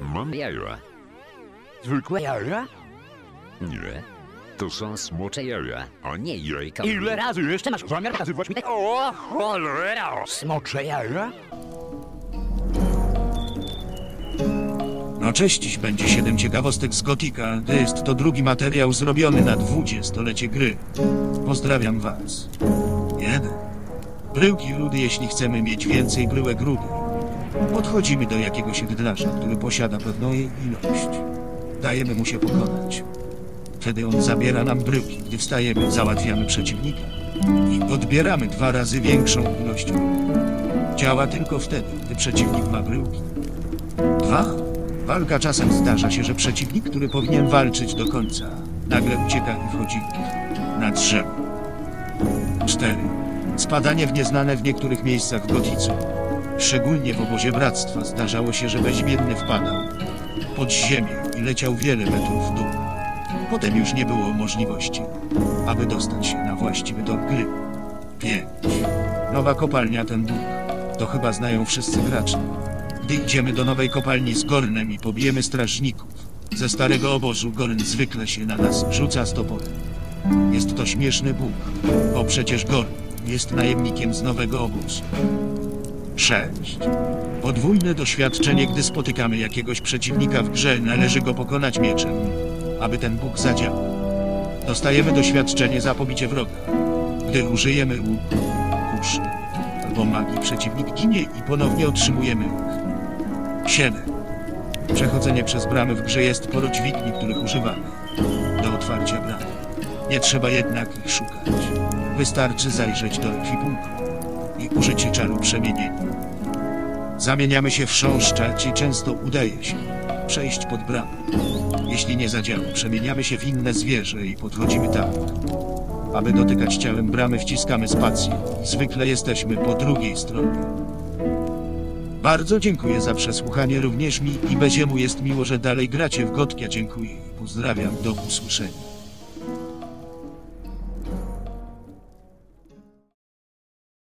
Mam jaja. Zwykłe jaja? Nie. To są smocze jaja, a nie jajka. Ile razy jeszcze masz zamiar pokazywać mi te... O, cholera! Smocze jaja? No cześć, będzie 7 ciekawostek z Gotika. Jest to drugi materiał zrobiony na 20-lecie gry. Pozdrawiam was. Jeden. Bryłki rudy, jeśli chcemy mieć więcej bryłek rudy. Podchodzimy do jakiegoś gdlarza, który posiada pewną jej ilość. Dajemy mu się pokonać. Wtedy on zabiera nam bryłki. Gdy wstajemy, załatwiamy przeciwnika. I odbieramy dwa razy większą ilość. Działa tylko wtedy, gdy przeciwnik ma bryłki. Dwa. Walka czasem zdarza się, że przeciwnik, który powinien walczyć do końca, nagle ucieka i wchodzi na drzewo. Cztery. Spadanie w nieznane w niektórych miejscach w gotice. Szczególnie w obozie bractwa zdarzało się, że bezimienny wpadał pod ziemię i leciał wiele metrów w dół. Potem już nie było możliwości, aby dostać się na właściwy tor gry. Pięć. Nowa kopalnia ten Bóg. To chyba znają wszyscy gracze. Gdy idziemy do nowej kopalni z Gornem i pobijemy strażników, ze starego obozu Gorn zwykle się na nas rzuca z toporem. Jest to śmieszny Bóg, bo przecież Gorn jest najemnikiem z nowego obozu. 6. Podwójne doświadczenie, gdy spotykamy jakiegoś przeciwnika w grze, należy go pokonać mieczem, aby ten Bóg zadziałał. Dostajemy doświadczenie za pobicie wroga. Gdy użyjemy łuku, kuszy albo magii, przeciwnik ginie i ponownie otrzymujemy łuk. 7. Przechodzenie przez bramy w grze jest poro dźwigni, których używamy do otwarcia bram. Nie trzeba jednak ich szukać. Wystarczy zajrzeć do ekwipunku i użycie czaru przemienienia. Zamieniamy się w sząszczać i często udaje się przejść pod bramę. Jeśli nie zadziała, przemieniamy się w inne zwierzę i podchodzimy tam. Aby dotykać ciałem bramy, wciskamy spację. Zwykle jesteśmy po drugiej stronie. Bardzo dziękuję za przesłuchanie również mi i Beziemu jest miło, że dalej gracie w Gotkia. Dziękuję i pozdrawiam. Do usłyszenia.